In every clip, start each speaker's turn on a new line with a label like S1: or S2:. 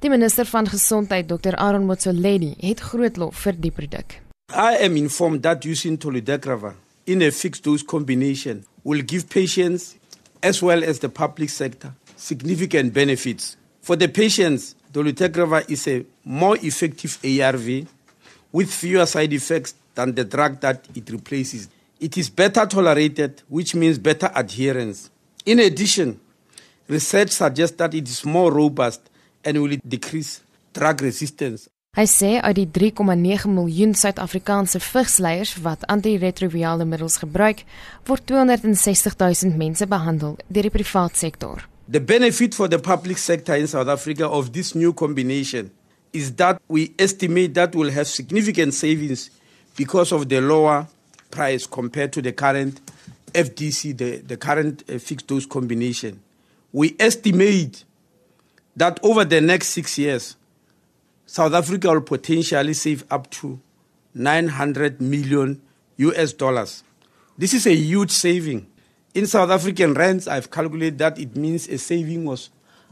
S1: Die minister van gesondheid, Dr Aaron Motsoaledi, het groot lof vir die produk.
S2: I am informed that using toludegrava in a fixed dose combination will give patients as well as the public sector significant benefits. For the patients, dolutegravir is a more effective ARV with fewer side effects than the drug that it replaces. It is better tolerated, which means better adherence. In addition, research suggests that it is more robust and will decrease drug resistance.
S1: Hy sê uit die 3,9 miljoen Suid-Afrikaanse vigsleiers wat antiretrovirale middels gebruik, word 260 000 mense behandel deur die private sektor.
S2: The benefit for the public sector in South Africa of this new combination is that we estimate that will have significant savings because of the lower price compared to the current FDC, the, the current uh, fixed dose combination. We estimate that over the next six years, South Africa will potentially save up to 900 million US dollars. This is a huge saving. In South African rands, I've calculated that it means a saving was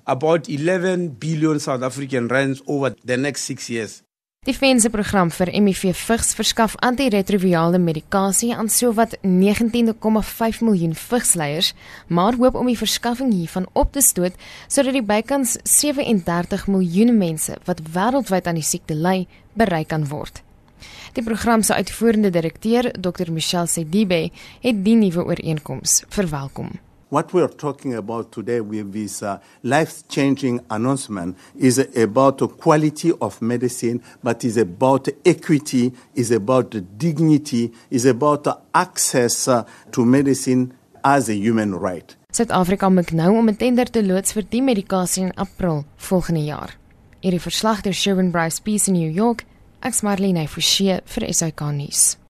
S2: about 11 billion South African rands over the next 6 years.
S1: Die Fense program vir HIV vigs verskaf antiretrovirale medikasie aan sowat 19,5 miljoen vigsleiers, maar hoop om die verskaffing hiervan op te stoot sodat die bykans 37 miljoen mense wat wêreldwyd aan die siekte ly, bereik kan word. Die program se uitvoerende direkteur, Dr. Michelle Sedibe, het die nuwe ooreenkoms verwelkom.
S3: What we are talking about today with this uh, life-changing announcement is about the quality of medicine, but is about equity, is about dignity, is about access uh, to medicine as a human right.
S1: Suid-Afrika moet nou om 'n tender te loods vir die medikasie in April volgende jaar. Hierdie verslag deur Sherwin Bryce Peace in New York Ek's Marlene Forsie vir SAK nuus.